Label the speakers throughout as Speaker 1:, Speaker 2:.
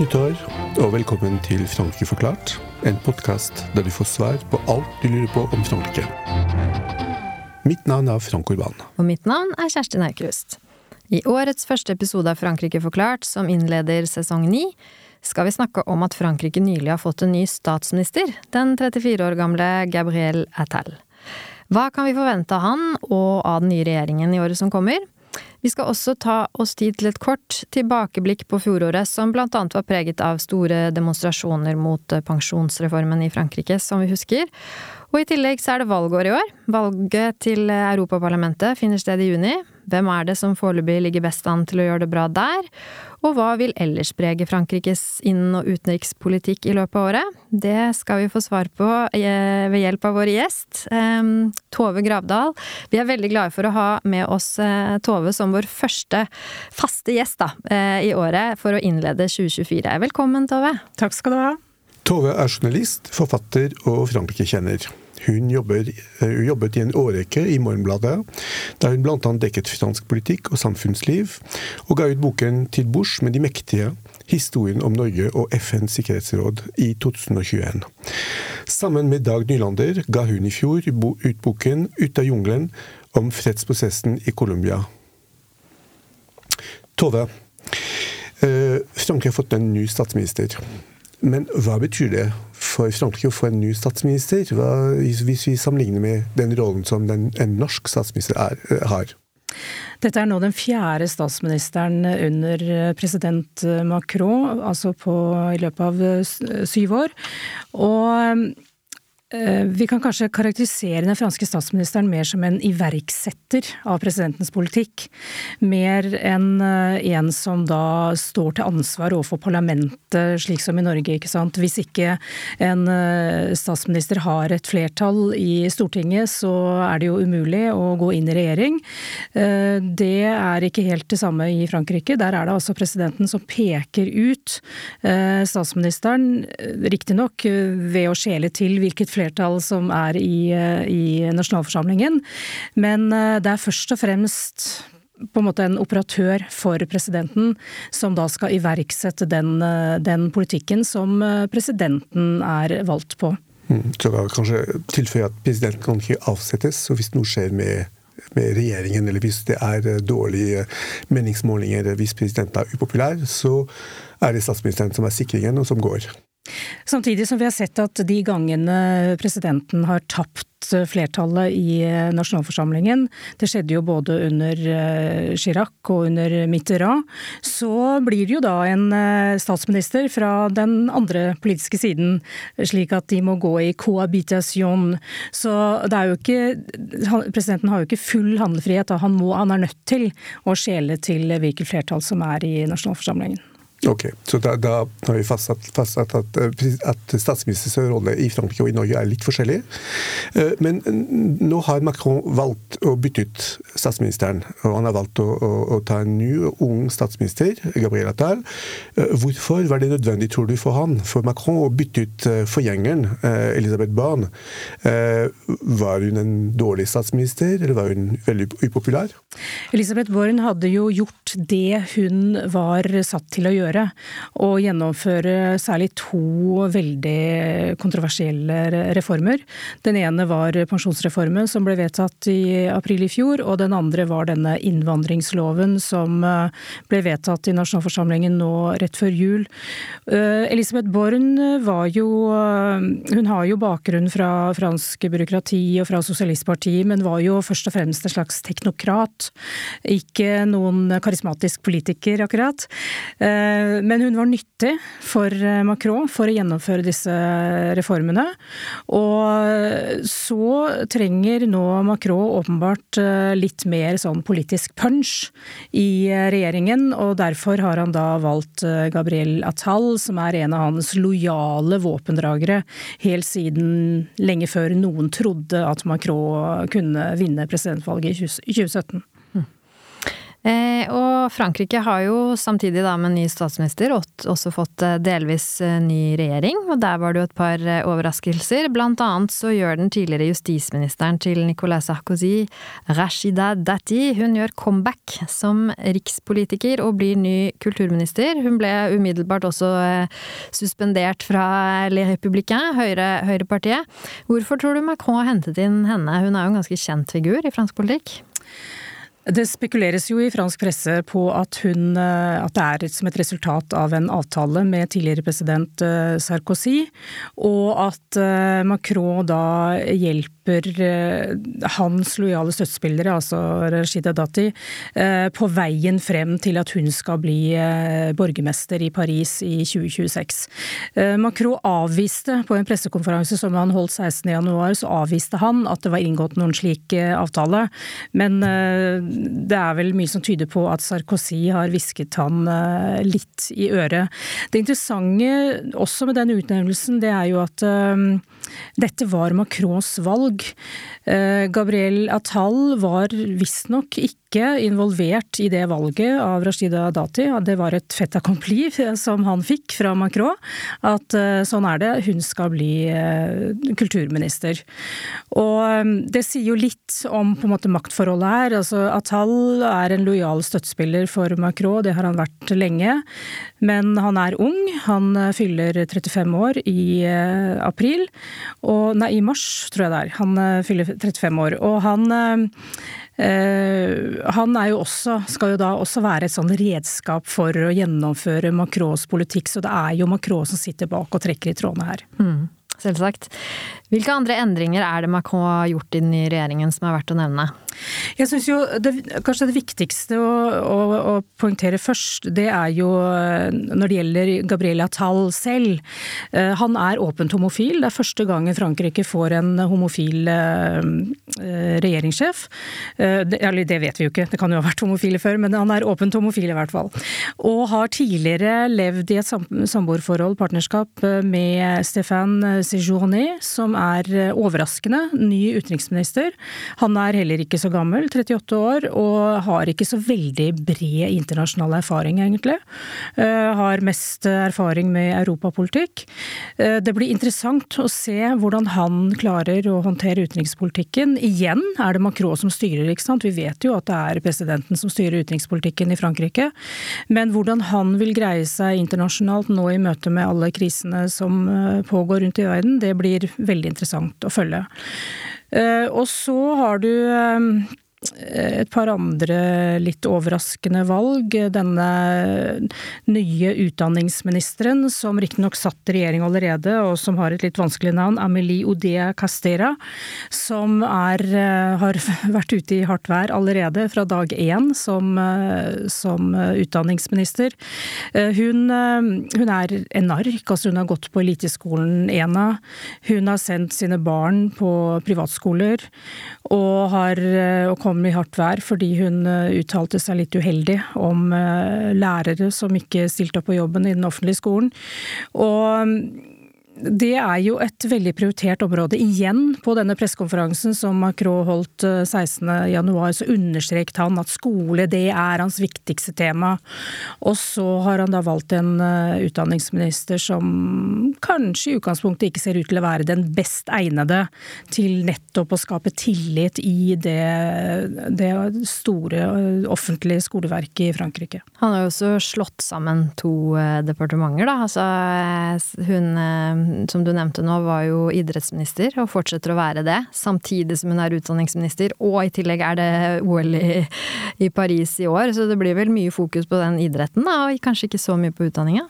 Speaker 1: nyttår, og velkommen til Frankrike forklart. En podkast der du får svar på alt du lurer på om Frankrike. Mitt navn er Frank Urban.
Speaker 2: Og mitt navn er Kjersti Naukrust. I årets første episode av Frankrike forklart, som innleder sesong ni, skal vi snakke om at Frankrike nylig har fått en ny statsminister, den 34 år gamle Gabriel Attal. Hva kan vi forvente av han og av den nye regjeringen i året som kommer? Vi skal også ta oss tid til et kort tilbakeblikk på fjoråret, som blant annet var preget av store demonstrasjoner mot eh, pensjonsreformen i Frankrike, som vi husker. Og i tillegg så er det valgår i år. Valget til Europaparlamentet finner sted i juni. Hvem er det som foreløpig ligger best an til å gjøre det bra der? Og hva vil ellers prege Frankrikes innen- og utenrikspolitikk i løpet av året? Det skal vi få svar på eh, ved hjelp av vår gjest, eh, Tove Gravdal. Vi er veldig glade for å ha med oss eh, Tove som vår første faste gjest da, i året for å innlede 2024. Velkommen, Tove.
Speaker 3: Takk skal du ha.
Speaker 1: Tove er journalist, forfatter og Frankrike-kjenner. Hun, jobber, eh, hun, jobbet i en årrekke i Morgenbladet, der hun bl.a. dekket fransk politikk og samfunnsliv, og ga ut boken 'Til bords med de mektige', historien om Norge og FNs sikkerhetsråd i 2021. Sammen med Dag Nylander ga hun i fjor ut boken 'Ut av jungelen' om fredsprosessen i Colombia. Tove, eh, Frankrike har fått en ny statsminister. Men hva betyr det for Frankrike å få en ny statsminister, hva, hvis vi sammenligner med den rollen som den, en norsk statsminister er, eh, har?
Speaker 3: Dette er nå den fjerde statsministeren under president Macron, altså på, i løpet av syv år. Og Eh, vi kan kanskje karakterisere den franske statsministeren mer som en iverksetter av presidentens politikk, mer enn eh, en som da står til ansvar overfor parlamentet, slik som i Norge, ikke sant. Hvis ikke en eh, statsminister har et flertall i Stortinget, så er det jo umulig å gå inn i regjering. Det er ikke helt det samme i Frankrike. Der er det altså presidenten som peker ut statsministeren, riktignok ved å skjele til hvilket flertall flertall som er i, eh, i nasjonalforsamlingen. Men eh, det er først og fremst på en måte en operatør for presidenten, som da skal iverksette den, eh, den politikken som presidenten er valgt på.
Speaker 1: Mm, så da kanskje tilføye at presidenten kan ikke avsettes, og hvis noe skjer med, med regjeringen, eller hvis det er dårlige meningsmålinger, hvis presidenten er upopulær, så er det statsministeren som er sikringen, og som går.
Speaker 3: Samtidig som vi har sett at de gangene presidenten har tapt flertallet i nasjonalforsamlingen, det skjedde jo både under eh, Chirac og under Mitterrand, så blir det jo da en eh, statsminister fra den andre politiske siden, slik at de må gå i cohabitation. Så det er jo ikke Presidenten har jo ikke full handlefrihet, han, må, han er nødt til å skjele til hvilket flertall som er i nasjonalforsamlingen.
Speaker 1: Ok, så da, da har vi fastsatt, fastsatt at, eh, at, statsministerens rolle i Frankrike og i Norge er litt forskjellig. Eh, men nå har Macron valgt å bytte ut statsministeren. Og han har valgt å, å, å ta en ny, ung statsminister, Gabriel Attal. Eh, hvorfor var det nødvendig, tror du, for han, for Macron, å bytte ut forgjengeren, Elisabeth Barn? Var hun en dårlig statsminister, eller var hun veldig upopulær?
Speaker 3: Elisabeth Born hadde jo gjort det hun var satt til å gjøre gjøre. Å gjennomføre særlig to veldig kontroversielle reformer. Den ene var pensjonsreformen som ble vedtatt i april i fjor, og den andre var denne innvandringsloven som eh, ble vedtatt i nasjonalforsamlingen nå rett før jul. Eh, Elisabeth Born var jo eh, Hun har jo bakgrunn fra fransk byråkrati og fra sosialistpartiet, men var jo først og fremst en slags teknokrat. Ikke noen karismatisk politiker, akkurat. Eh, men hun var nyttig for eh, Macron for å gjennomføre disse reformene. Og så trenger nå Macron åpenbart eh, litt mer sånn politisk punch i regjeringen, og derfor har han da valgt Gabriel Attal, som er en av hans lojale våpendragere, helt siden lenge før noen trodde at Macron kunne vinne presidentvalget i 2017.
Speaker 2: Eh, og Frankrike har jo samtidig da med ny statsminister også fått eh, delvis eh, ny regjering, og der var det jo et par overraskelser. Blant annet så gjør den tidligere justisministeren til Nicolas Sarkozy, Rashida Dati, hun gjør comeback som rikspolitiker og blir ny kulturminister. Hun ble umiddelbart også suspendert fra Les Républicains, Høyre, Høyrepartiet. Hvorfor tror du Macron hentet inn henne? Hun er jo en ganske kjent figur i fransk politikk?
Speaker 3: Det spekuleres jo i fransk presse på at, hun, eh, at det er som et resultat av en avtale med tidligere president eh, Sarkozy, og at eh, Macron da hjelper hans lojale støttespillere, altså Rashida Dati, på veien frem til at hun skal bli borgermester i Paris i 2026. Macron avviste på en pressekonferanse som han holdt 16.1, så avviste han at det var inngått noen slik avtale. Men det er vel mye som tyder på at Sarkozy har hvisket han eh, litt i øret. Det interessante også med den utnevnelsen, det er jo at dette var Macrons valg. Gabriel Atal var visstnok ikke ikke involvert i det valget av Rashida Dati. Det var et fait accompli som han fikk fra Macron. At eh, sånn er det, hun skal bli eh, kulturminister. Og eh, det sier jo litt om på en måte maktforholdet her. Altså, Atal er en lojal støttespiller for Macron, det har han vært lenge. Men han er ung, han fyller 35 år i april. Og, nei, i mars, tror jeg det er. Han fyller 35 år. Og han Eh, han er jo også, skal jo da også være et sånn redskap for å gjennomføre Macrons politikk, så det er jo Macron som sitter bak og trekker i trådene her.
Speaker 2: Mm, selvsagt. Hvilke andre endringer er det Macron har gjort i den nye regjeringen som er verdt å nevne?
Speaker 3: Jeg syns jo det, kanskje det viktigste å, å, å, poengtere først, det er jo eh, når det gjelder Gabriella Attal selv. Eh, han er åpent homofil. Det er første gangen Frankrike får en homofil eh, regjeringssjef. Eller det vet vi jo ikke, det kan jo ha vært homofile før, men han er åpent homofil i hvert fall. Og har tidligere levd i et samboerforhold, partnerskap, med Séjourné, som er overraskende ny utenriksminister. Han er heller ikke så gammel, 38 år, og har ikke så veldig bred internasjonal erfaring, egentlig. Uh, har mest erfaring med europapolitikk. Uh, det blir interessant å se hvordan han klarer å håndtere utenrikspolitikken. Igjen er det Macron som styrer, ikke sant. Vi vet jo at det er presidenten som styrer utenrikspolitikken i Frankrike. Men hvordan han vil greie seg internasjonalt nå i møte med alle krisene som pågår rundt i verden, det blir veldig interessant å følge. Eh, og så har du eh, et par andre litt overraskende valg. Denne nye utdanningsministeren, som riktignok satt i regjering allerede, og som har et litt vanskelig navn, Amelie Odea Castera, som er, har vært ute i hardt vær allerede fra dag én som, som utdanningsminister. Hun, hun, er en nark, altså hun har gått på eliteskolen ENA. Hun har sendt sine barn på privatskoler, og har og kom i hardt vær fordi hun eh, uttalte seg litt uheldig om eh, lærere som ikke stilte opp på jobben i den offentlige skolen. Og det er jo et veldig prioritert område. Igjen på denne pressekonferansen som Macron holdt 16.1, eh, så understreket han at skole det er hans viktigste tema. Og så har han da valgt en eh, utdanningsminister som kanskje i utgangspunktet ikke ser ut til å være den best egnede til nettopp å skape tillit i det, det store eh, offentlige skoleverket i Frankrike.
Speaker 2: Han har jo også slått sammen to departementer, da. Altså hun som du nevnte nå, var jo idrettsminister, og fortsetter å være det, samtidig som hun er utdanningsminister, og i tillegg er det OL i, i Paris i år, så det blir vel mye fokus på den idretten, da, og kanskje ikke så mye på utdanninga?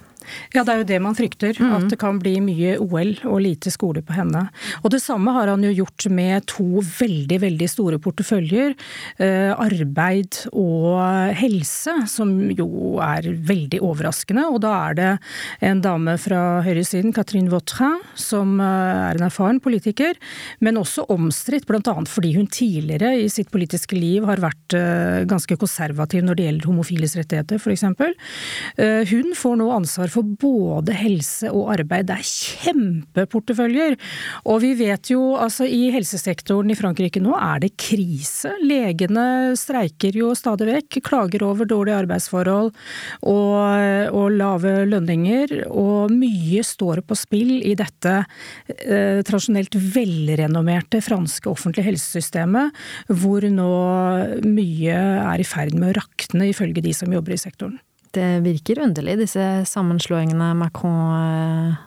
Speaker 3: Ja, det er jo det man frykter. Mm. At det kan bli mye OL og lite skole på henne. Og det samme har han jo gjort med to veldig, veldig store porteføljer. Eh, arbeid og helse, som jo er veldig overraskende. Og da er det en dame fra høyresiden, Catherine Vautrin, som eh, er en erfaren politiker, men også omstridt, bl.a. fordi hun tidligere i sitt politiske liv har vært eh, ganske konservativ når det gjelder homofiles rettigheter, f.eks. Eh, hun får nå ansvar ansvar for både helse og arbeid. Det er kjempeporteføljer! Og vi vet jo, altså i helsesektoren i Frankrike nå er det krise. Legene streiker jo stadig vekk, klager over dårlige arbeidsforhold og, og lave lønninger. Og mye står på spill i dette eh, tradisjonelt velrenommerte franske offentlige helsesystemet, hvor nå mye er i ferd med å rakne, ifølge de som jobber i sektoren.
Speaker 2: Det virker underlig, disse sammenslåingene Macron eh,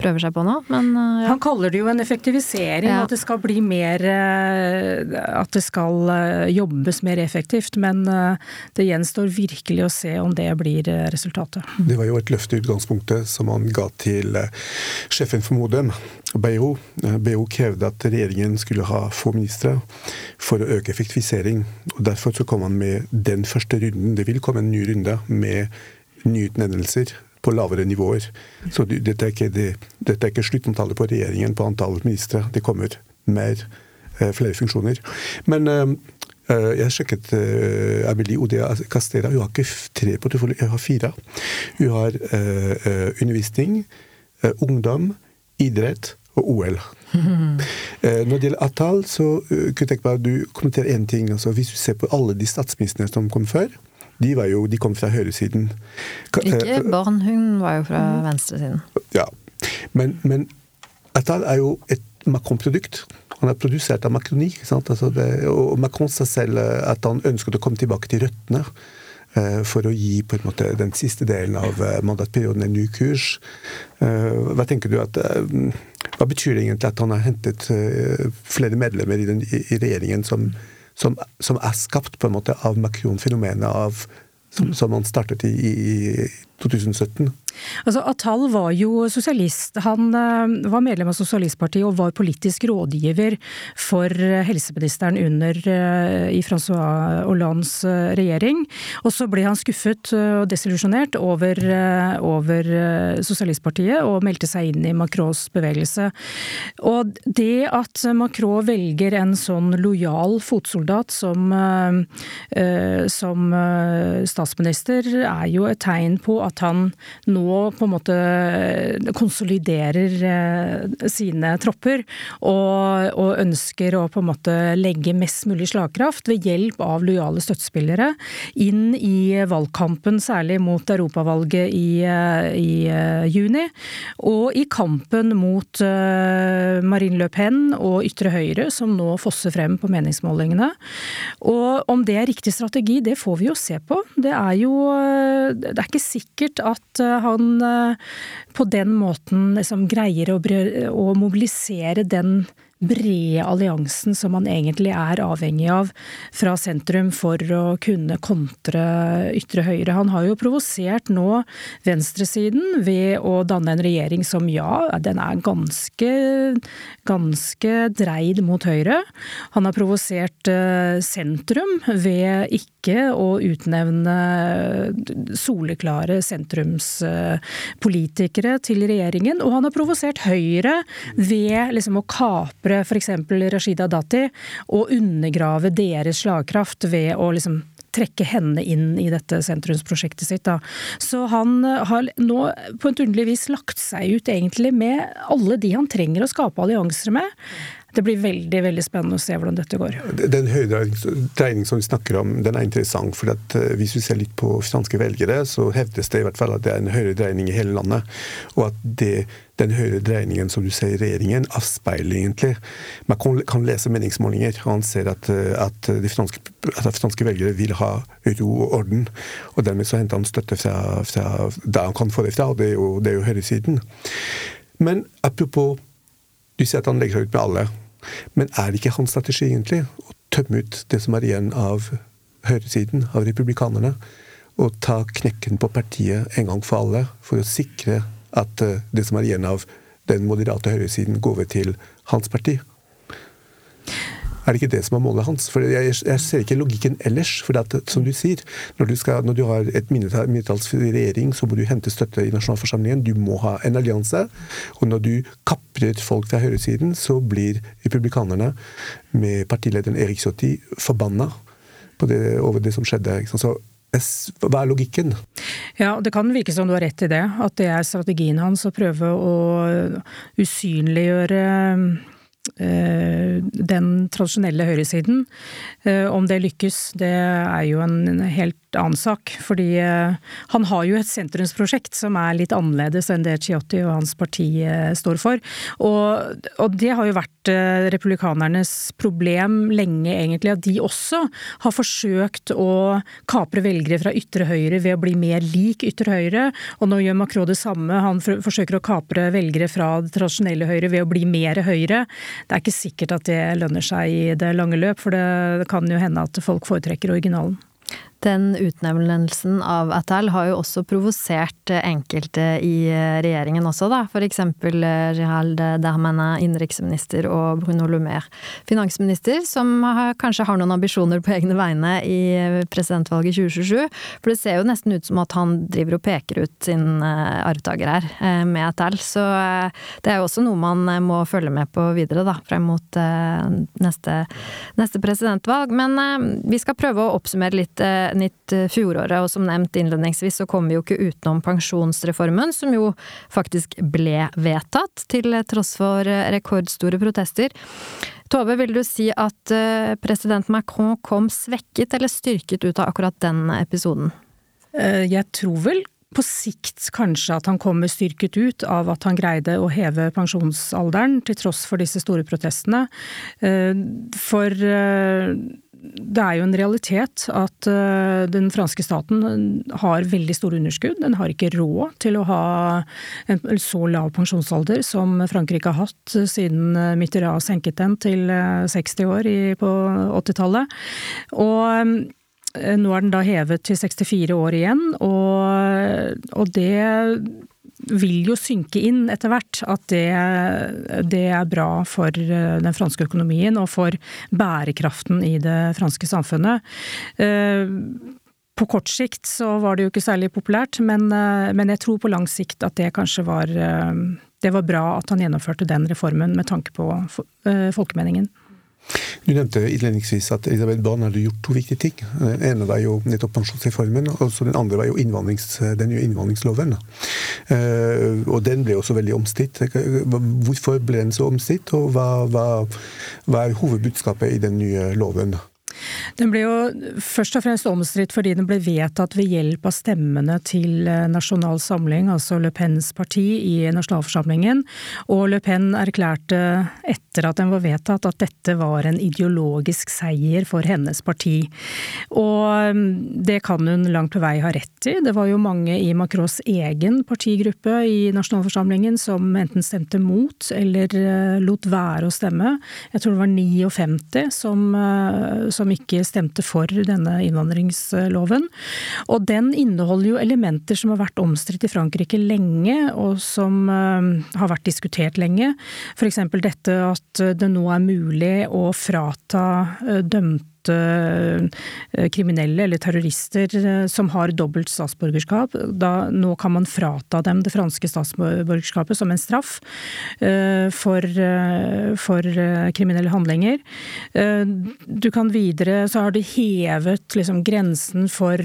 Speaker 2: prøver seg på nå, men
Speaker 3: eh, ja. Han kaller det jo en effektivisering, ja. at det skal bli mer eh, At det skal jobbes mer effektivt. Men det gjenstår virkelig å se om det blir resultatet.
Speaker 1: Det var jo et løfte i utgangspunktet som han ga til sjefen for Modem, Beiro. Beiro krevde at regjeringen skulle ha få ministre for å øke effektivisering. og Derfor så kom han med den første runden. Det vil komme en ny runde med nye utnevnelser på lavere nivåer. Så dette er ikke, det, dette er ikke sluttantallet på regjeringen på antallet ministre. Det kommer mer, eh, flere funksjoner. Men uh, jeg sjekket uh, Amelie Odea Castera. Hun har ikke tre porteføljer, hun har fire. Hun har uh, undervisning, ungdom, idrett og OL. Når det gjelder Atal, så kunne jeg tenke meg at du kommenterer én ting. Altså, hvis du ser på alle de statsministrene som kom før, de, jo, de kom fra høyresiden.
Speaker 2: Ikke barn, hun var jo fra venstresiden.
Speaker 1: Ja, men, men Atal er jo et Macron-produkt. Han er produsert av Macroni. Altså det, og Macron sa selv at han ønsket å komme tilbake til røttene. Eh, for å gi på en måte den siste delen av eh, mandatperioden en ny kurs. Eh, hva tenker du at hva betyr det egentlig at han har hentet flere medlemmer i, den, i regjeringen som, som, som, er skapt på en måte av Macron-fenomenet, som, som, han startet i, i 2017?
Speaker 3: Altså, Atal var jo sosialist. Han uh, var medlem av Sosialistpartiet og var politisk rådgiver for uh, helseministeren under uh, i Francois Hollandes regjering. Og så ble han skuffet og desillusjonert over, over Sosialistpartiet og meldte seg inn i Macrons bevegelse. Og det at Macron velger en sånn lojal fotsoldat som, som statsminister, er jo et tegn på at han nå på en måte konsoliderer eh, sine tropper. Og, og, ønsker å på en måte legge mest mulig slagkraft ved hjelp av lojale støttespillere inn i valgkampen, særlig mot europavalget i, eh, i eh, juni. Og i kampen mot Marine Le Pen og ytre høyre, som nå fosser frem på meningsmålingene. Og om det er riktig strategi, det får vi jo se på. Det er jo Det er ikke sikkert at han han eh, på den måten liksom greier å, å mobilisere den brede alliansen som man egentlig er avhengig av fra sentrum for å kunne kontre ytre høyre. Han har jo provosert nå venstresiden ved å danne en regjering som ja, den er ganske, ganske dreid mot høyre. Han har provosert eh, sentrum ved ikke å utnevne soleklare sentrumspolitikere til regjeringen, og han har provosert Høyre ved liksom å kapre f.eks. Rashida Dati og undergrave deres slagkraft ved å liksom trekke henne inn i dette sentrumsprosjektet sitt. Da. Så han har nå på et underlig vis lagt seg ut egentlig med alle de han trenger å skape allianser med det blir veldig veldig spennende å se hvordan dette går.
Speaker 1: Den høydreining som vi snakker om, den er interessant. for eh, Hvis vi ser litt på franske velgere, så hevdes det i hvert fall at det er en høyredreining i hele landet. Og at det, den høyre dreiningen som du ser i regjeringen, avspeiler egentlig Man kan, lese meningsmålinger, og han ser at, eh, at, de franske, at franske velgere vil ha ro og orden. Og dermed så henter han støtte fra, fra der han kan få det fra, og det er jo, det er jo høyresiden. Men apropos Du sier at han legger seg ut med alle. Men er det ikke hans strategi egentlig å tømme ut det som er igjen av høyresiden, av republikanerne? Og ta knekken på partiet en gang for alle, for å sikre at eh, det som er igjen av den moderate høyresiden, går over til hans parti? Er det ikke det som er målet hans? For Jeg, jeg ser ikke logikken ellers. For at, som du sier, når du, skal, når du har et mindretallsregjering, så må du hente støtte i nasjonalforsamlingen. Du må ha en allianse. Og når du kaprer folk fra høyresiden, så blir republikanerne, med partilederen Erik Sotti, forbanna over det som skjedde. Så hva er logikken?
Speaker 3: Ja, det kan virke som du har rett i det. At det er strategien hans å prøve å usynliggjøre Eh, den tradisjonelle høyresiden. Eh, om det lykkes, det er jo en helt annen sak. Fordi eh, han har jo et sentrumsprosjekt som er litt annerledes enn det Chiotti og hans parti står for. Og, og det har jo vært republikanernes problem lenge, egentlig. At de også har forsøkt å kapre velgere fra ytre høyre ved å bli mer lik ytre høyre. Og nå gjør Macron det samme. Han forsøker å kapre velgere fra det tradisjonelle høyre ved å bli mer høyre. Det er ikke sikkert at det lønner seg i det lange løp, for det kan jo hende at folk foretrekker originalen.
Speaker 2: Den utnevnelsen av Attal har jo også provosert enkelte i regjeringen også, da. For eksempel Gerald Darmanin, innenriksminister, og Bruno Maire, finansminister, som har, kanskje har noen ambisjoner på egne vegne i presidentvalget 2027. For det ser jo nesten ut som at han driver og peker ut sin eh, arvtaker her, eh, med Attal. Så eh, det er jo også noe man må følge med på videre, da, frem mot neste, neste presidentvalg. Men vi skal prøve å oppsummere litt nytt eh, fjoråret, og som nevnt innledningsvis så kom vi jo ikke utenom pensjonsreformen, som jo faktisk ble vedtatt, til tross for eh, rekordstore protester. Tove, vil du si at eh, president Macron kom svekket eller styrket ut av akkurat den episoden?
Speaker 3: Jeg tror vel på sikt kanskje at han kommer styrket ut av at han greide å heve pensjonsalderen, til tross for disse store protestene. For det er jo en realitet at eh, den franske staten har veldig store underskudd. Den har ikke råd til å ha en så lav pensjonsalder som Frankrike har hatt siden Mitterrand senket den til 60 eh, år på 80-tallet. Og eh, nå er den da hevet til 64 år igjen, og, og det vil jo synke inn etter hvert at det, det, er bra for eh, den franske økonomien og for bærekraften i det franske samfunnet. Eh, på kort sikt så var det jo ikke særlig populært, men, eh, men jeg tror på lang sikt at det kanskje var Det var bra at han gjennomførte den reformen med tanke på folkemeningen.
Speaker 1: Du nevnte innledningsvis at Elisabeth Bahn hadde gjort to viktige ting. Den ene var jo nettopp pensjonsreformen, og den andre var jo innvandrings, den nye innvandringsloven. Uh, og den ble også veldig omstridt. Hvorfor ble den så omstridt, og hva, hva, hva er hovedbudskapet i den nye loven?
Speaker 3: Den ble jo først og fremst omstridt fordi den ble vedtatt ved hjelp av stemmene til eh, Nasjonal Samling, altså Le Pens parti, i nasjonalforsamlingen. Og Le Pen erklærte etter at den var vedtatt at dette var en ideologisk seier for hennes parti. Og mm, det kan hun langt på vei ha rett i. Det var jo mange i Macrons egen partigruppe i nasjonalforsamlingen som enten stemte mot eller eh, lot være å stemme. Jeg tror det var 59 som, eh, som som ikke stemte for denne innvandringsloven. Og den inneholder jo elementer som har vært omstridt i Frankrike lenge, og som uh, har vært diskutert lenge. F.eks. dette at det nå er mulig å frata uh, dømte Eh, kriminelle eller terrorister eh, som har dobbelt statsborgerskap. Da, nå kan man frata dem det franske statsborgerskapet som en straff eh, for, for kriminelle handlinger. Du kan videre Så har de hevet liksom, grensen for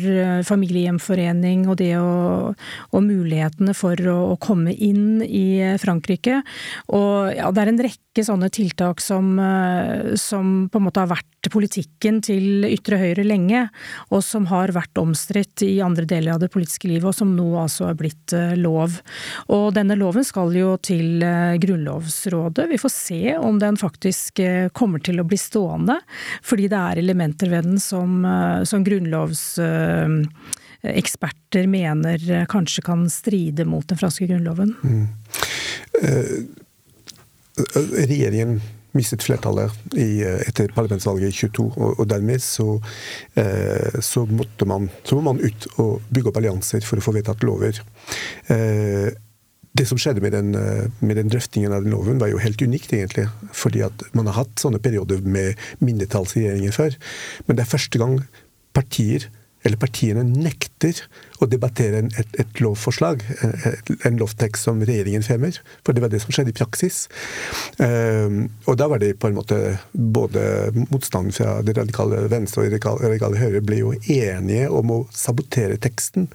Speaker 3: familiehjemforening og det å, og mulighetene for å, å, komme inn i Frankrike. Og ja, det er en rekke sånne tiltak som, som på en måte har vært politikken ryggen til ytre høyre lenge, og som har vært omstridt i andre deler av det politiske livet, og som nå altså er blitt eh, lov. Og denne loven skal jo til eh, Grunnlovsrådet. Vi får se om den faktisk eh, kommer til å bli stående, fordi det er elementer ved den som, som grunnlovseksperter mener kanskje kan stride mot den franske grunnloven. Mm.
Speaker 1: Eh, regjeringen mistet flertallet i, eh, etter parlamentsvalget i 22. Og, og dermed så, eh, så, måtte man, så må man ut og bygge opp allianser for å få vedtatt lover. Eh, det som skjedde med den, eh, med den, drøftingen av den loven, var jo helt unikt, egentlig. Fordi at man har hatt sånne perioder med mindretallsregjeringer før. Men det er første gang partier eller partiene nekter å debattere en, et, et, lovforslag, en lovtekst som regjeringen fremmer. For det var det som skjedde i praksis. Um, og da var det på en måte både motstanden fra det radikale venstre og det radikale høyre ble jo enige om å sabotere teksten.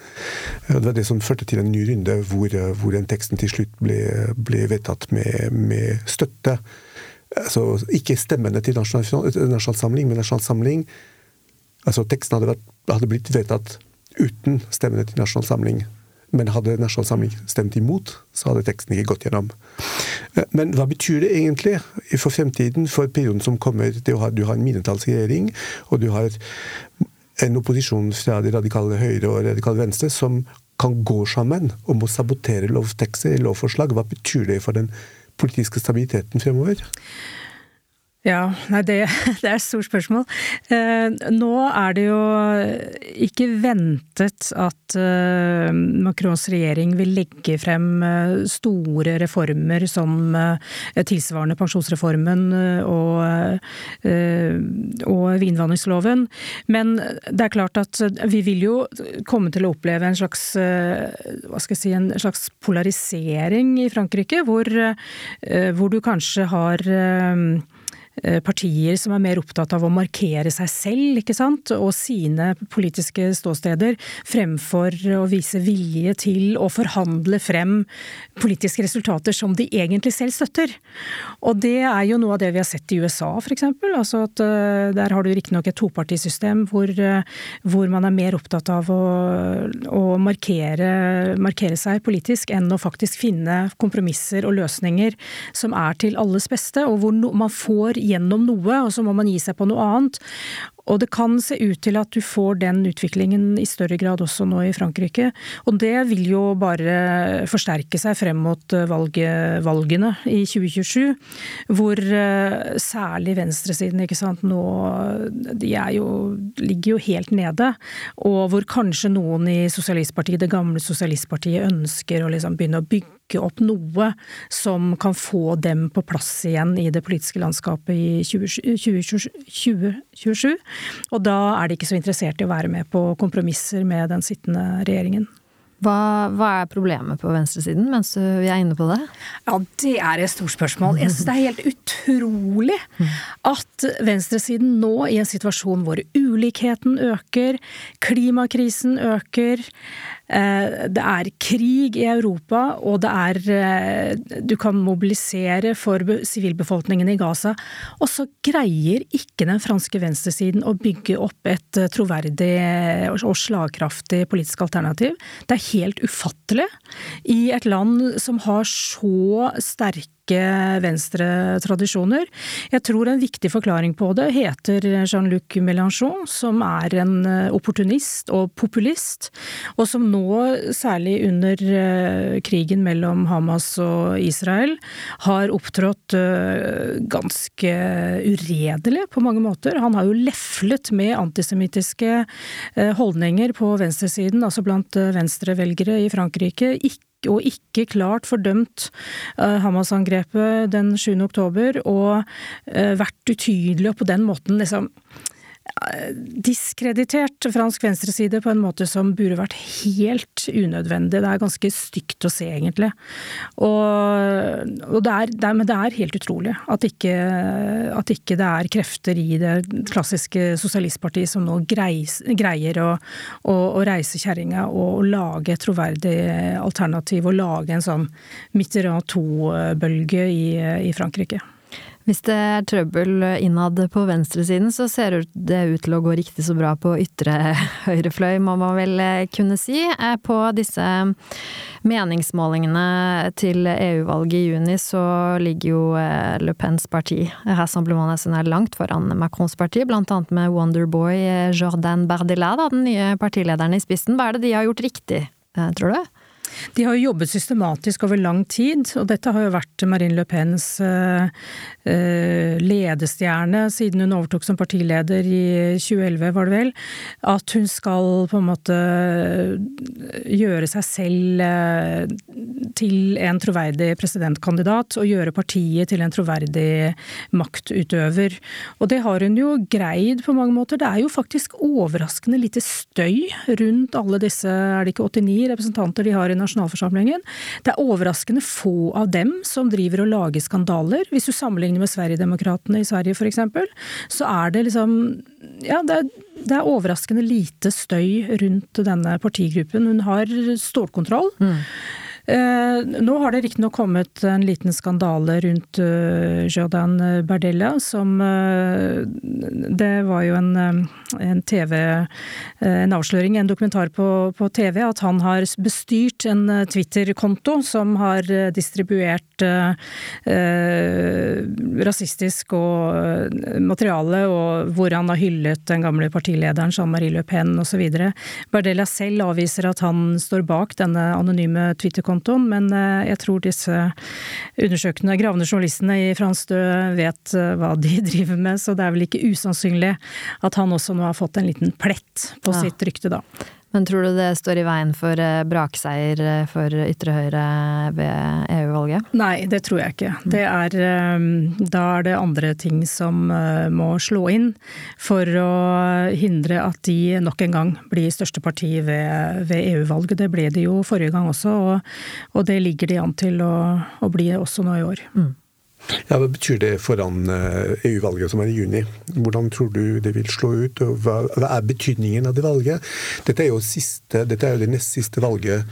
Speaker 1: Og det var det som førte til en ny runde hvor, hvor den teksten til slutt ble, ble vedtatt med, med støtte. Altså ikke stemmene til nasjonalsamling, nasjonal Samling, men Nasjonal Samling Altså teksten hadde, vært, hadde blitt vedtatt uten stemmene til Nasjonal Samling. Men hadde Nasjonal Samling stemt imot, så hadde teksten ikke gått gjennom. Eh, men hva betyr det egentlig for fremtiden, for perioden som kommer? Du har, du har en mindretallsregjering, og du har en opposisjon fra de radikale høyre og radikale venstre som kan gå sammen om å sabotere lovtekster, lovforslag. Hva betyr det for den politiske stabiliteten fremover?
Speaker 3: Ja, nei, det, det, er et stort spørsmål. Eh, nå er det jo ikke ventet at eh, Macrons regjering vil legge frem eh, store reformer som eh, tilsvarende pensjonsreformen eh, og, eh, og vinvanningsloven. Men det er klart at vi vil jo komme til å oppleve en slags, hva skal jeg si, en slags polarisering i Frankrike, hvor, hvor du kanskje har partier som er mer opptatt av å markere seg selv ikke sant? og sine politiske ståsteder, fremfor å vise vilje til å forhandle frem politiske resultater som de egentlig selv støtter. Og det er jo noe av det vi har sett i USA f.eks. Altså at uh, der har du riktignok et topartisystem hvor, uh, hvor, man er mer opptatt av å, å markere, markere, seg politisk enn å faktisk finne kompromisser og løsninger som er til alles beste, og hvor man får gjennom noe, og så må man gi seg på noe annet. Og det kan se ut til at du får den utviklingen i større grad også nå i Frankrike. Og det vil jo bare forsterke seg frem mot eh, valget, valgene i 2027, hvor eh, særlig venstresiden ikke sant, nå de jo, ligger jo helt nede. Og hvor kanskje noen i sosialistpartiet, det gamle sosialistpartiet ønsker å liksom begynne å bygge opp noe som kan få dem på plass igjen i det politiske landskapet i 2027. Og da er de ikke så interessert i å være med på kompromisser med den sittende regjeringen.
Speaker 2: Hva, hva, er problemet på venstresiden, mens vi er inne på det?
Speaker 3: Ja, Det er et stort spørsmål. Jeg synes det er helt utrolig at venstresiden nå, i en situasjon hvor ulikheten øker, klimakrisen øker, det er krig i Europa, og det er eh, Du kan mobilisere for sivilbefolkningen i Gaza. Og så greier ikke den franske venstresiden å bygge opp et eh, troverdig og slagkraftig politisk alternativ. Det er helt ufattelig i et land som har så sterke sterke venstretradisjoner. Jeg tror en viktig forklaring på det heter Jean-Luc Mélenchon, som er en eh, opportunist og populist, og som nå, særlig under eh, krigen mellom Hamas og Israel, har opptrådt eh, ganske uredelig på mange måter. Han har jo leflet med antisemittiske holdninger på venstresiden, altså blant venstrevelgere i Frankrike. Ikke og ikke klart fordømt uh, Hamas-angrepet den 7. oktober, og uh, vært utydelig og på den måten liksom diskreditert fransk venstreside på en måte som burde vært helt unødvendig. Det er ganske stygt å se, egentlig. Og, og det, er, det er, det er helt utrolig at ikke, at ikke, det er krefter i det klassiske sosialistpartiet som nå greis, greier å, å, å reise kjerringa og lage et troverdig alternativ, og lage en sånn Mitterrand 2-bølge i, i Frankrike.
Speaker 2: Hvis det er trøbbel innad på venstresiden, så ser det ut til å gå riktig så bra på ytre høyrefløy, må man vel eh, kunne si. Eh, på disse meningsmålingene til EU-valget i juni så ligger jo eh, Le Pens parti, Rassemblement National, langt foran Macrons parti, blant annet med Wonderboy Jordan Bardella, den nye partilederen i spissen. Hva er det de har gjort riktig, tror du?
Speaker 3: De har jo jobbet systematisk over lang tid, og dette har jo vært Marine Le Pens uh, ledestjerne siden hun overtok som partileder i 2011, var det vel. At hun skal på en måte gjøre seg selv til en troverdig presidentkandidat, og gjøre partiet til en troverdig maktutøver. Og det har hun jo greid på mange måter. Det er jo faktisk overraskende lite støy rundt alle disse, er det ikke 89 representanter de har i nasjonalforsamlingen. Det er overraskende få av dem som driver og lager skandaler. Hvis du sammenligner med Sverigedemokraterna i Sverige f.eks., så er det liksom Ja, det er, det er, overraskende lite støy rundt denne partigruppen. Hun har stålkontroll. Mm. Eh, nå har det riktignok kommet en liten skandale rundt eh, Jordan Berdella, som eh, Det var jo en, en TV En avsløring, en dokumentar på, på TV, at han har bestyrt en Twitter-konto som har distribuert eh, rasistisk og materiale, og hvor han har hyllet den gamle partilederen Jean-Marie Le Pen osv. Berdella selv avviser at han står bak denne anonyme Twitter-kontoen kontoen, men eh, jeg tror disse undersøkende, gravende journalistene i Frans Dø vet eh, hva de driver med, så det er vel ikke usannsynlig at han også nå har fått en liten plett på ja. sitt rykte, da.
Speaker 2: Men tror du det står i veien for eh, brakseier eh, for ytre høyre ved EU-valget?
Speaker 3: Nei, det tror jeg ikke. Det er, eh, da er det andre ting som må slå inn for å hindre at de nok en gang blir største parti ved, ved EU-valget. Det ble de jo forrige gang også, og, og, det ligger de an til å, å bli også nå i år. Mm.
Speaker 1: Ja, Hva betyr det foran EU-valget eh, e som er i juni? Hvordan tror du det vil slå ut? og hva er betydningen av det valget? Dette er jo, siste, dette er jo det nest siste valget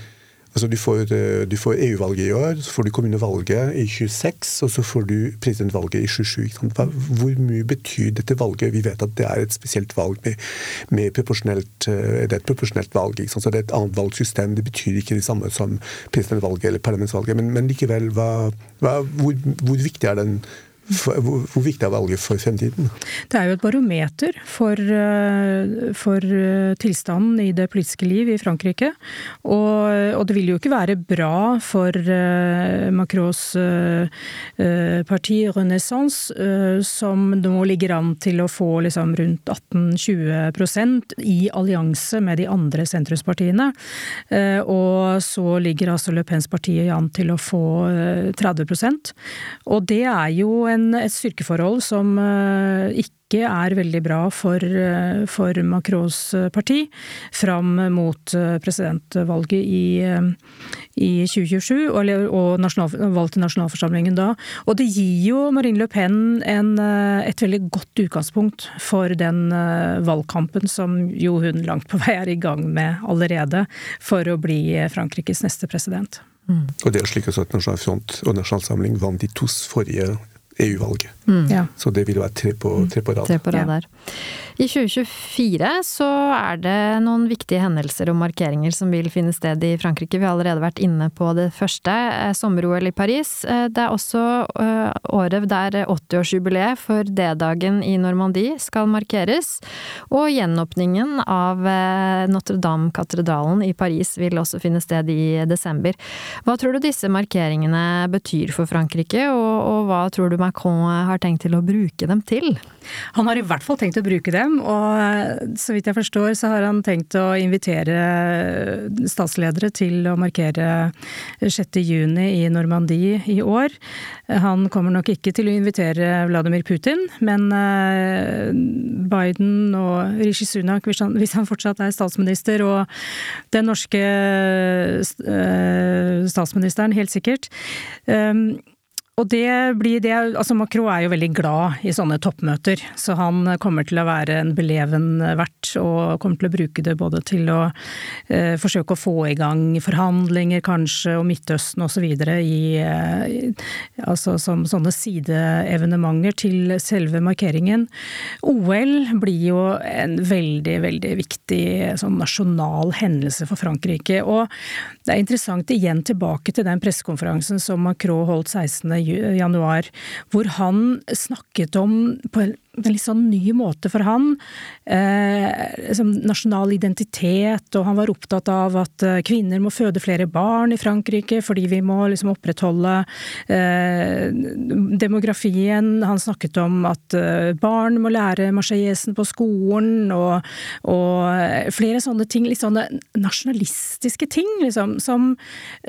Speaker 1: Altså, du får, eh, får EU-valget i år, så får du kommunevalget i 26, og så får du presidentvalget i 27. Hvor mye betyr dette valget? Vi vet at det er et spesielt valg med, med eh, det er et proporsjonelt valg. Så det er et annet valgsystem. Det betyr ikke det samme som presidentvalget eller parlamentsvalget. Men, men likevel, hva, hva, hvor, hvor viktig er den hvor viktig er valget for fremtiden?
Speaker 3: Det er jo et barometer for, eh, for eh, tilstanden i det politiske liv i Frankrike. Og, og, det vil jo ikke være bra for uh, Macrons parti Renaissance, som nå ligger an til å få liksom rundt 18-20% i allianse med de andre sentrumspartiene. Og så ligger altså Le Pens parti an til å få 30% Og det er jo en, et styrkeforhold som eh, ikke er veldig bra for, eh, for Macrons eh, parti fram mot presidentvalget i, i 2027, og, og nasjonal, valg til nasjonalforsamlingen da. Og det gir jo Marine Le Pen en, et veldig godt utgangspunkt for den valgkampen som jo hun langt på vei er i gang med allerede, for å bli Frankrikes neste president.
Speaker 1: Mm. Og det er slik at Nasjonal Front og Nasjonal Samling vant de to forrige EU-valget.
Speaker 2: Mm. Ja.
Speaker 1: Så det vil være tre på, tre på rad.
Speaker 2: Tre på rad der. I 2024 så er det noen viktige hendelser og markeringer som vil finne sted i Frankrike. Vi har allerede vært inne på det første, eh, sommer-OL i Paris. Eh, det er også eh, året der 80-årsjubileet for D-dagen i Normandie skal markeres. Og gjenåpningen av Notre-Dame-katedralen i Paris vil også finne sted i desember. Hva tror du disse markeringene betyr for Frankrike, og, og hva tror du Macron har tenkt til å bruke dem til?
Speaker 3: Han har i hvert fall tenkt å bruke dem, og eh, så vidt jeg forstår så har han tenkt å invitere statsledere til å markere 6. juni i Normandie i år. Han kommer nok ikke til å invitere Vladimir Putin, men eh, Biden og Rishi Sunak, hvis han, hvis han fortsatt er statsminister, og den norske eh, statsministeren, helt sikkert og det blir det Altså Macron er jo veldig glad i sånne toppmøter, så han kommer til å være en beleven vert og kommer til å bruke det både til å eh, forsøke å få i gang forhandlinger kanskje og Midtøsten osv. I, eh, altså som sånne sideevenementer til selve markeringen. OL blir jo en veldig, veldig viktig sånn nasjonal hendelse for Frankrike. Og det er interessant igjen tilbake til den pressekonferansen som Macron holdt 16 januar, hvor han snakket om på en litt sånn ny måte for han. Eh, nasjonal identitet, og han var opptatt av at eh, kvinner må føde flere barn i Frankrike fordi vi må liksom opprettholde eh, demografien. Han snakket om at eh, barn må lære marseiesen på skolen, og, og, flere sånne ting. Litt sånne nasjonalistiske ting, liksom, som,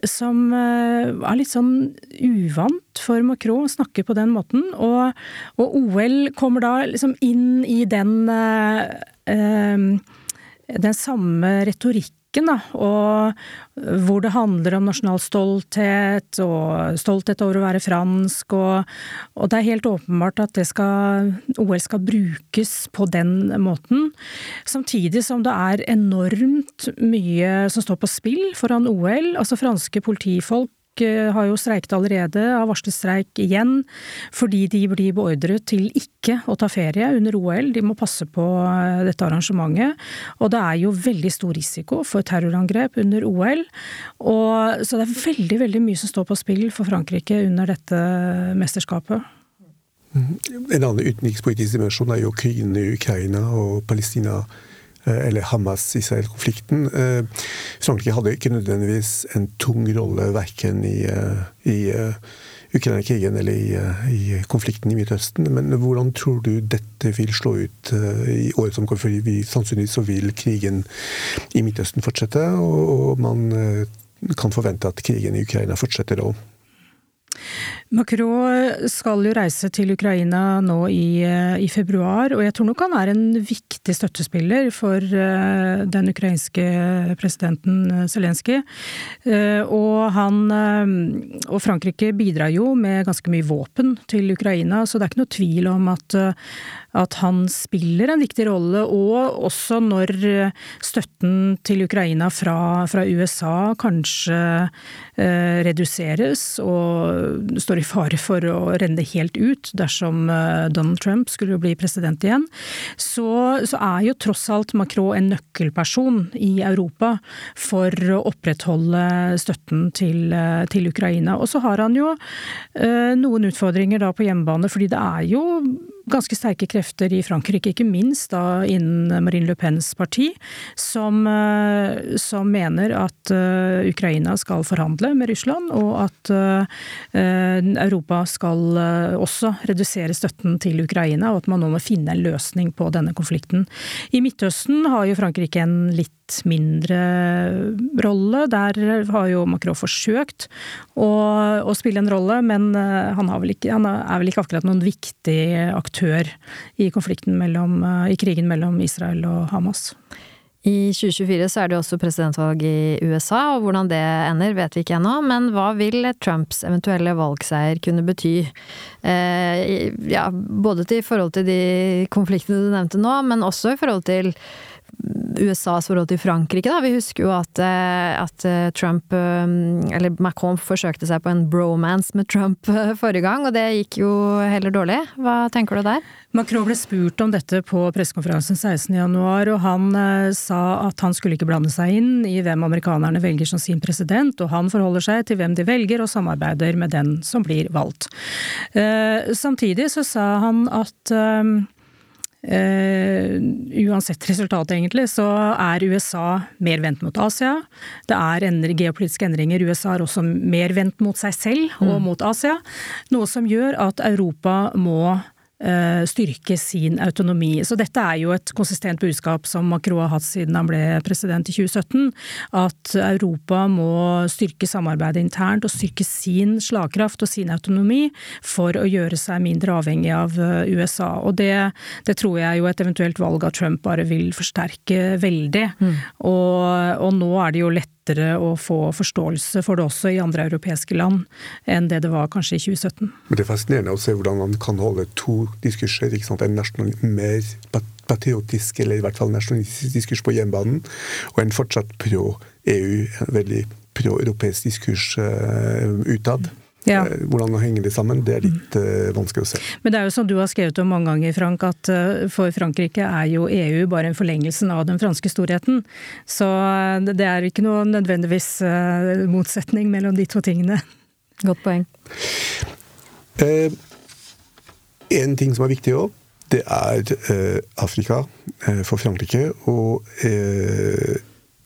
Speaker 3: som eh, er litt sånn uvant for Macron å snakke på den måten. Og, og OL kommer da liksom inn i den, eh, den samme retorikken da, og hvor det handler om nasjonal stolthet og stolthet over å være fransk. Og, og det er helt åpenbart at skal, OL skal brukes på den måten. Samtidig som det er enormt mye som står på spill foran OL. Altså franske politifolk Eh, har jo streiket allerede, har varslet streik igjen, fordi de blir beordret til ikke å ta ferie under OL. De må passe på eh, dette arrangementet. Og det er jo veldig stor risiko for terrorangrep under OL. Og, så det er veldig, veldig mye som står på spill for Frankrike under dette mesterskapet.
Speaker 1: Mhm. En annen utenrikspolitisk dimensjon er jo krigen i Ukraina og Palestina Eh, eller Hamas-Israel-konflikten. Eh, Frankrike hadde ikke nødvendigvis en tung rolle verken i, eh, i Ukraina-krigen eller i, i, konflikten i Midtøsten. Men hvordan tror du dette vil slå ut i året som kommer? Fordi vi, sannsynligvis så vil krigen i Midtøsten fortsette, og, og man kan forvente at krigen i Ukraina fortsetter òg.
Speaker 3: Macron skal jo reise til Ukraina nå i, eh, i, februar, og jeg tror nok han er en viktig støttespiller for uh, den ukrainske presidenten eh, Zelenskyj. Og han og Frankrike bidrar jo med ganske mye våpen til Ukraina, så det er ikke noe tvil om at at han spiller en viktig rolle, og også når støtten til Ukraina fra, fra USA kanskje eh, reduseres og står i fare for å renne helt ut dersom eh, Donald Trump skulle bli president igjen, så, så er jo tross alt Macron en nøkkelperson i Europa for å opprettholde støtten til, eh, til Ukraina. Og så har han jo eh, noen utfordringer da på hjemmebane, fordi det er jo ganske sterke krefter i Frankrike, ikke minst da innen Marine Le Pens parti, som, eh, som mener at uh, Ukraina skal forhandle med Russland, og at uh, Europa skal også redusere støtten til Ukraina, og at man nå må finne en løsning på denne konflikten. I Midtøsten har jo Frankrike en litt mindre rolle. Der har jo Macron forsøkt å, å spille en rolle, men han, ikke, han, er vel ikke akkurat noen viktig aktør i mellom, eh, i krigen mellom Israel og Hamas.
Speaker 2: I 2024 så er det også presidentvalg i USA, og hvordan det ender vet vi ikke ennå. Men hva vil Trumps eventuelle valgseier kunne bety? Eh, ja, både til forhold til de konfliktene du nevnte nå, men også i forhold til USAs forhold til Frankrike, da. Vi husker jo at, eh, at, eh, Trump, eh, eller Macron, forsøkte seg på en bromance med Trump forrige gang, og det gikk jo heller dårlig. Hva tenker du der?
Speaker 3: Macron ble spurt om dette på pressekonferansen 16.1, og han sa at han skulle ikke blande seg inn i hvem amerikanerne velger som sin president, og han forholder seg til hvem de velger og samarbeider med den som blir valgt. Samtidig så sa han at Uh, uansett resultat, egentlig, så er USA mer vendt mot Asia. Det er endre, geopolitiske endringer. USA er også mer vendt mot seg selv og mm. mot Asia. Noe som gjør at Europa må styrke sin autonomi. Så dette er jo et konsistent budskap som Macron har hatt siden han ble president i 2017. At Europa må styrke samarbeidet internt og styrke sin slagkraft og sin autonomi for å gjøre seg mindre avhengig av eh, USA. Og det, det tror jeg jo et eventuelt valg av Trump bare vil forsterke veldig. Mm. Og, og nå er det jo lett lettere å få forståelse for det også i andre europeiske land enn det det var kanskje i 2017.
Speaker 1: Men Det er fascinerende å se hvordan man kan holde to diskurser. ikke sant? En nasjonal, mer patriotisk, eller i hvert fall nasjonalistisk diskurs på hjemmebanen, og en fortsatt pro-EU, en veldig pro-europeisk diskurs uh, utad. Ja. Eh, hvordan henger de sammen, det er litt uh, vanskelig å se.
Speaker 3: Men det er jo som du har skrevet om mange ganger, Frank, at uh, for Frankrike er jo EU bare en forlengelsen av den franske storheten. Så uh, det er ikke noe nødvendigvis motsetning mellom de to tingene.
Speaker 2: Godt poeng.
Speaker 1: en ting som er viktig òg, det er eh, Afrika for Frankrike. Og eh,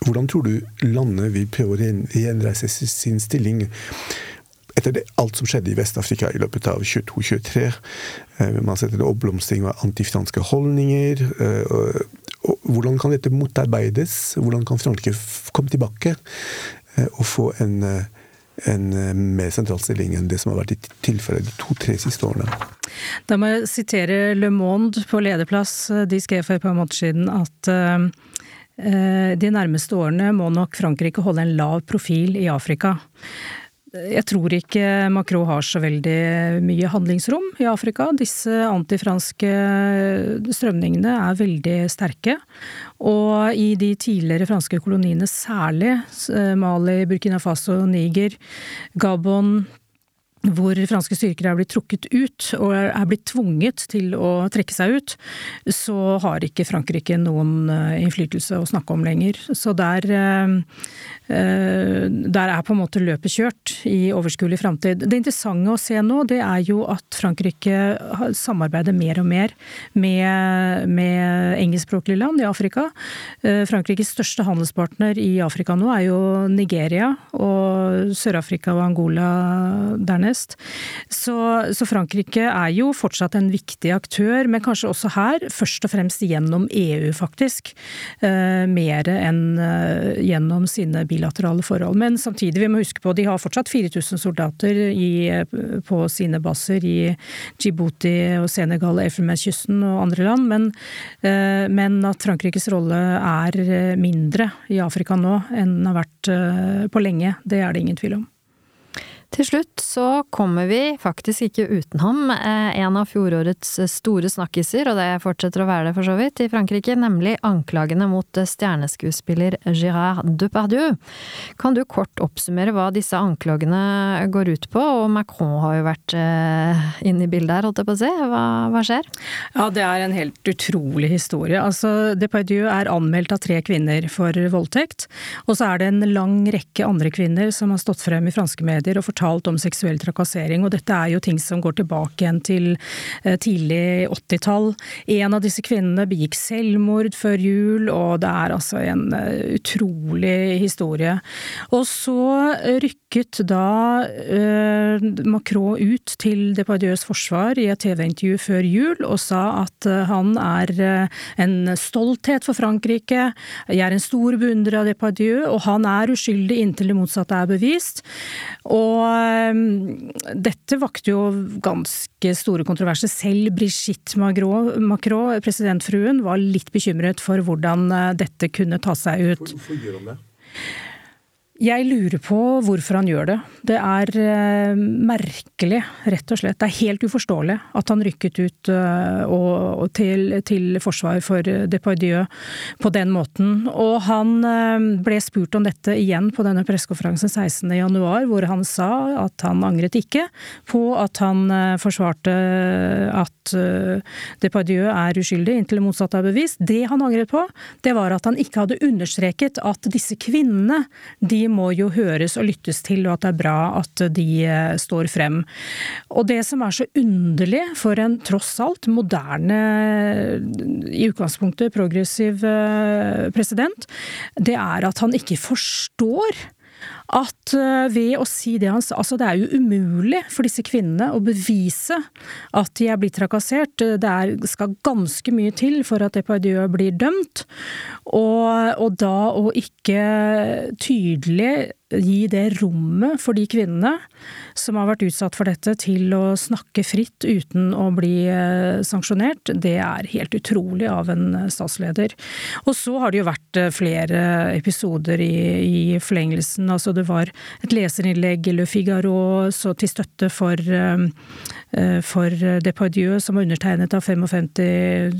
Speaker 1: hvordan tror du landet vil prøve å gjenreise sin stilling etter det, alt som skjedde i Vest-Afrika i løpet av 22-23? Eh, man setter en oppblomstring av antifranske holdninger. Eh, hvordan kan dette motarbeides? Hvordan kan Frankrike komme tilbake eh, og få en en mer sentral stilling enn det som har vært tilfellet de to-tre siste årene.
Speaker 3: Da må jeg sitere Le Monde på lederplass. De skrev for et par måneder siden at de nærmeste årene må nok Frankrike holde en lav profil i Afrika. Jeg tror ikke Macron har så veldig mye handlingsrom i Afrika. Disse antifranske strømningene er veldig sterke. Og i de tidligere franske koloniene særlig, eh, Mali, Burkina Faso, Niger, Gabon, hvor franske styrker er blitt trukket ut, og er blitt tvunget til å trekke seg ut, så har ikke Frankrike noen eh, innflytelse å snakke om lenger. Så der eh, Eh, der er på en måte løpet kjørt i overskuelig framtid. Det interessante å se nå, det er jo at Frankrike samarbeider mer og mer med, med engelskspråklige land i Afrika. Frankrikes største handelspartner i Afrika nå er jo Nigeria, og Sør-Afrika og Angola dernest. Så, så, Frankrike er jo fortsatt en viktig aktør, men kanskje også her først og fremst gjennom EU, faktisk. Eh, mer enn gjennom sine bilaterale forhold. Men samtidig, vi må huske på, de har fortsatt 4000 soldater i, på sine baser i Djibouti og Senegal, Elfenbenskysten og andre land. Men, eh, men, at Frankrikes rolle er mindre i Afrika nå enn den har vært eh, på lenge, det er det ingen tvil om.
Speaker 2: Til slutt så kommer vi faktisk ikke uten ham, eh, en av fjorårets store snakkiser, og det fortsetter å være det for så vidt, i Frankrike, nemlig anklagene mot stjerneskuespiller Gérard Depardieu. Kan du kort oppsummere hva disse anklagene går ut på, og Macron har jo vært eh, inne i bildet her, holdt jeg på å si. Hva, hva skjer?
Speaker 3: Ja, det er en helt utrolig historie. Altså, Depardieu er anmeldt av tre kvinner for voldtekt, og så er det en lang rekke andre kvinner som har stått frem i franske medier og fortalt fortalt om seksuell trakassering, og dette er jo ting som går tilbake igjen til eh, tidlig 80-tall. En av disse kvinnene begikk selvmord før jul, og det er altså en eh, utrolig historie. Og så rykket da eh, Macron ut til Depardieux forsvar i et TV-intervju før jul og sa at eh, han er en stolthet for Frankrike, jeg er en stor beundrer av Depardieu, og han er uskyldig inntil det motsatte er bevist. Og Ehm, dette vakte jo ganske store kontroverser. Selv Brigitte Macron, presidentfruen, var litt bekymret for hvordan eh, dette kunne ta seg ut. Hvorfor gjør hun det? Jeg lurer på hvorfor han gjør det. Det er uh, merkelig, rett og slett. Det er helt uforståelig at han rykket ut og til, til, forsvar for Depardieu på den måten. Og han uh, ble spurt om dette igjen på denne pressekonferansen 16.1, hvor han sa at han angret ikke på at han forsvarte at Depardieu er uskyldig inntil det motsatte er bevist. Det han angret på, det var at han ikke hadde understreket at disse kvinnene de må jo høres og lyttes til, og at det er bra at de eh, står frem. Og det som er så underlig for en tross alt moderne, i utgangspunktet progressiv eh, president, det er at han ikke forstår at eh, ved å si det han Altså, det er jo umulig for disse kvinnene å bevise at de er blitt trakassert. Det er, skal ganske mye til for at Depardieu blir dømt. Og, og da å ikke tydelig gi det rommet for de kvinnene som har vært utsatt for dette, til å snakke fritt uten å bli eh, sanksjonert, det er helt utrolig av en eh, statsleder. Og så har det jo vært eh, flere episoder i, i forlengelsen. Altså det var et leserinnlegg i Le Figaro så til støtte for for Depardieu, som var undertegnet av 55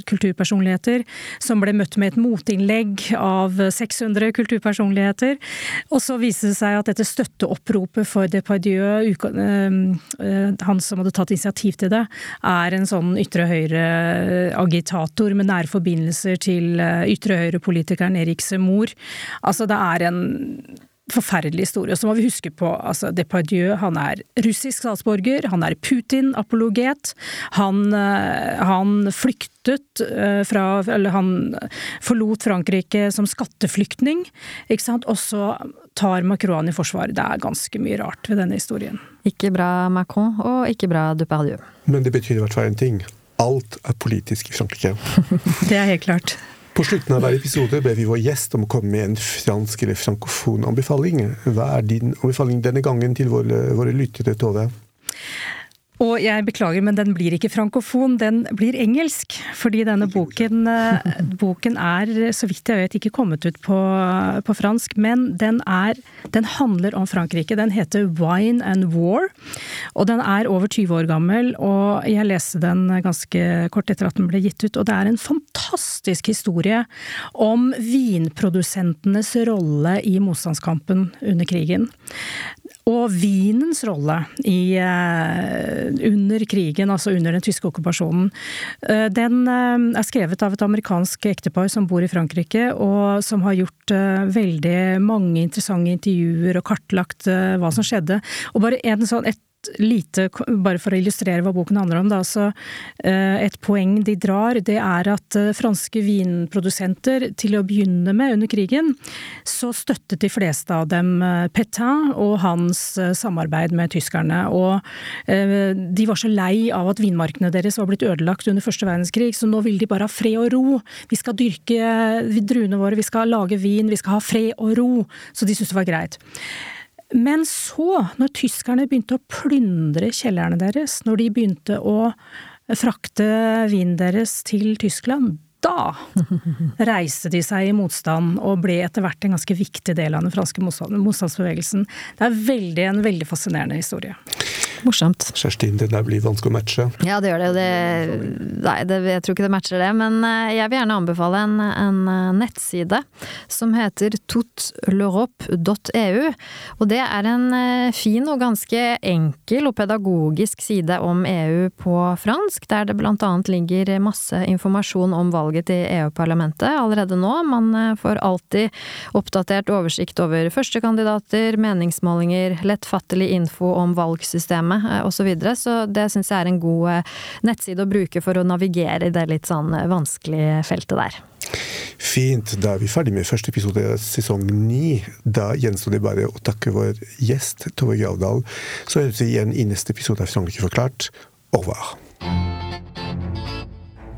Speaker 3: kulturpersonligheter, som ble møtt med et motinnlegg av 600 kulturpersonligheter. Og så viste det seg at dette støtteoppropet for Depardieu, eh, eh, han som hadde tatt initiativ til det, er en sånn ytre høyre-agitator med nære forbindelser til ytre høyre-politikeren Erik Semour. Altså det er en forferdelig historie. Og Så må vi huske på altså Depardieu, han er russisk statsborger, han er Putin-apologet. Han, eh, han, flyktet eh, fra Eller han forlot Frankrike som skatteflyktning, ikke sant. Og så tar Macron i forsvar. Det er ganske mye rart ved denne historien.
Speaker 2: Ikke bra Macron, og ikke bra Depardieu.
Speaker 1: Men det betyr i hvert fall en ting. Alt er politisk i Frankrike.
Speaker 3: det er helt klart.
Speaker 1: På slutten av hver episode ber vi vår gjest om å komme med en fransk eller frankofon anbefaling. Hva er din anbefaling denne gangen til våre, våre lyttere, Tove?
Speaker 3: Og jeg beklager, men den blir ikke frankofon, den blir engelsk. Fordi denne boken, eh, boken er, så vidt jeg vet, ikke kommet ut på, på fransk. Men den, er, den handler om Frankrike. Den heter Wine and War. Og den er over 20 år gammel, og jeg leste den ganske kort etter at den ble gitt ut. Og det er en fantastisk historie om vinprodusentenes rolle i motstandskampen under krigen. Og vinens rolle i, uh, under krigen, altså under den tyske okkupasjonen, uh, den uh, er skrevet av et amerikansk ektepar som bor i Frankrike, og som har gjort veldig mange interessante intervjuer og kartlagt hva som skjedde. Og bare en sånn, et lite, bare for å illustrere hva boken handler om, da, så eh, et poeng de drar, det er at eh, franske vinprodusenter til å begynne med under krigen, så støttet de fleste av dem eh, Petain og hans samarbeid med tyskerne. Og de var så lei av at vinmarkene deres var blitt ødelagt under første verdenskrig, så nå vil de bare ha fred og ro. Vi skal dyrke druene våre, vi skal lage vin, vi skal ha fred og ro. Så de syntes det var greit. Men så, når tyskerne begynte å plyndre kjellerne deres, når de begynte å frakte vinen deres til Tyskland, da reiste de seg i motstand og ble etter hvert en ganske viktig del av den franske motstandsbevegelsen. Det er veldig, en veldig fascinerende historie.
Speaker 2: Morsomt.
Speaker 1: Kjerstin, det der blir vanskelig å matche.
Speaker 2: Ja, det gjør det. det nei, det, jeg tror ikke det matcher det. Men eh, jeg vil gjerne anbefale en, en eh, nettside som heter toutleurope.eu. Og det er en eh, fin og ganske enkel og pedagogisk side om EU på fransk, der det blant annet ligger masse informasjon om valget til EU-parlamentet allerede nå. Man får alltid oppdatert oversikt over førstekandidater, meningsmålinger, lettfattelig info om valgsystemet systemet osv. Så, videre. så det syns jeg er en god eh, nettside å bruke for å navigere i det litt sånn eh, vanskelige feltet der.
Speaker 1: Fint. Da er vi ferdig med første episode av sesong ni. Da gjenstår det bare å takke vår gjest Tove Gravdal. Så høres vi igjen i neste episode av Frankrike forklart. Over.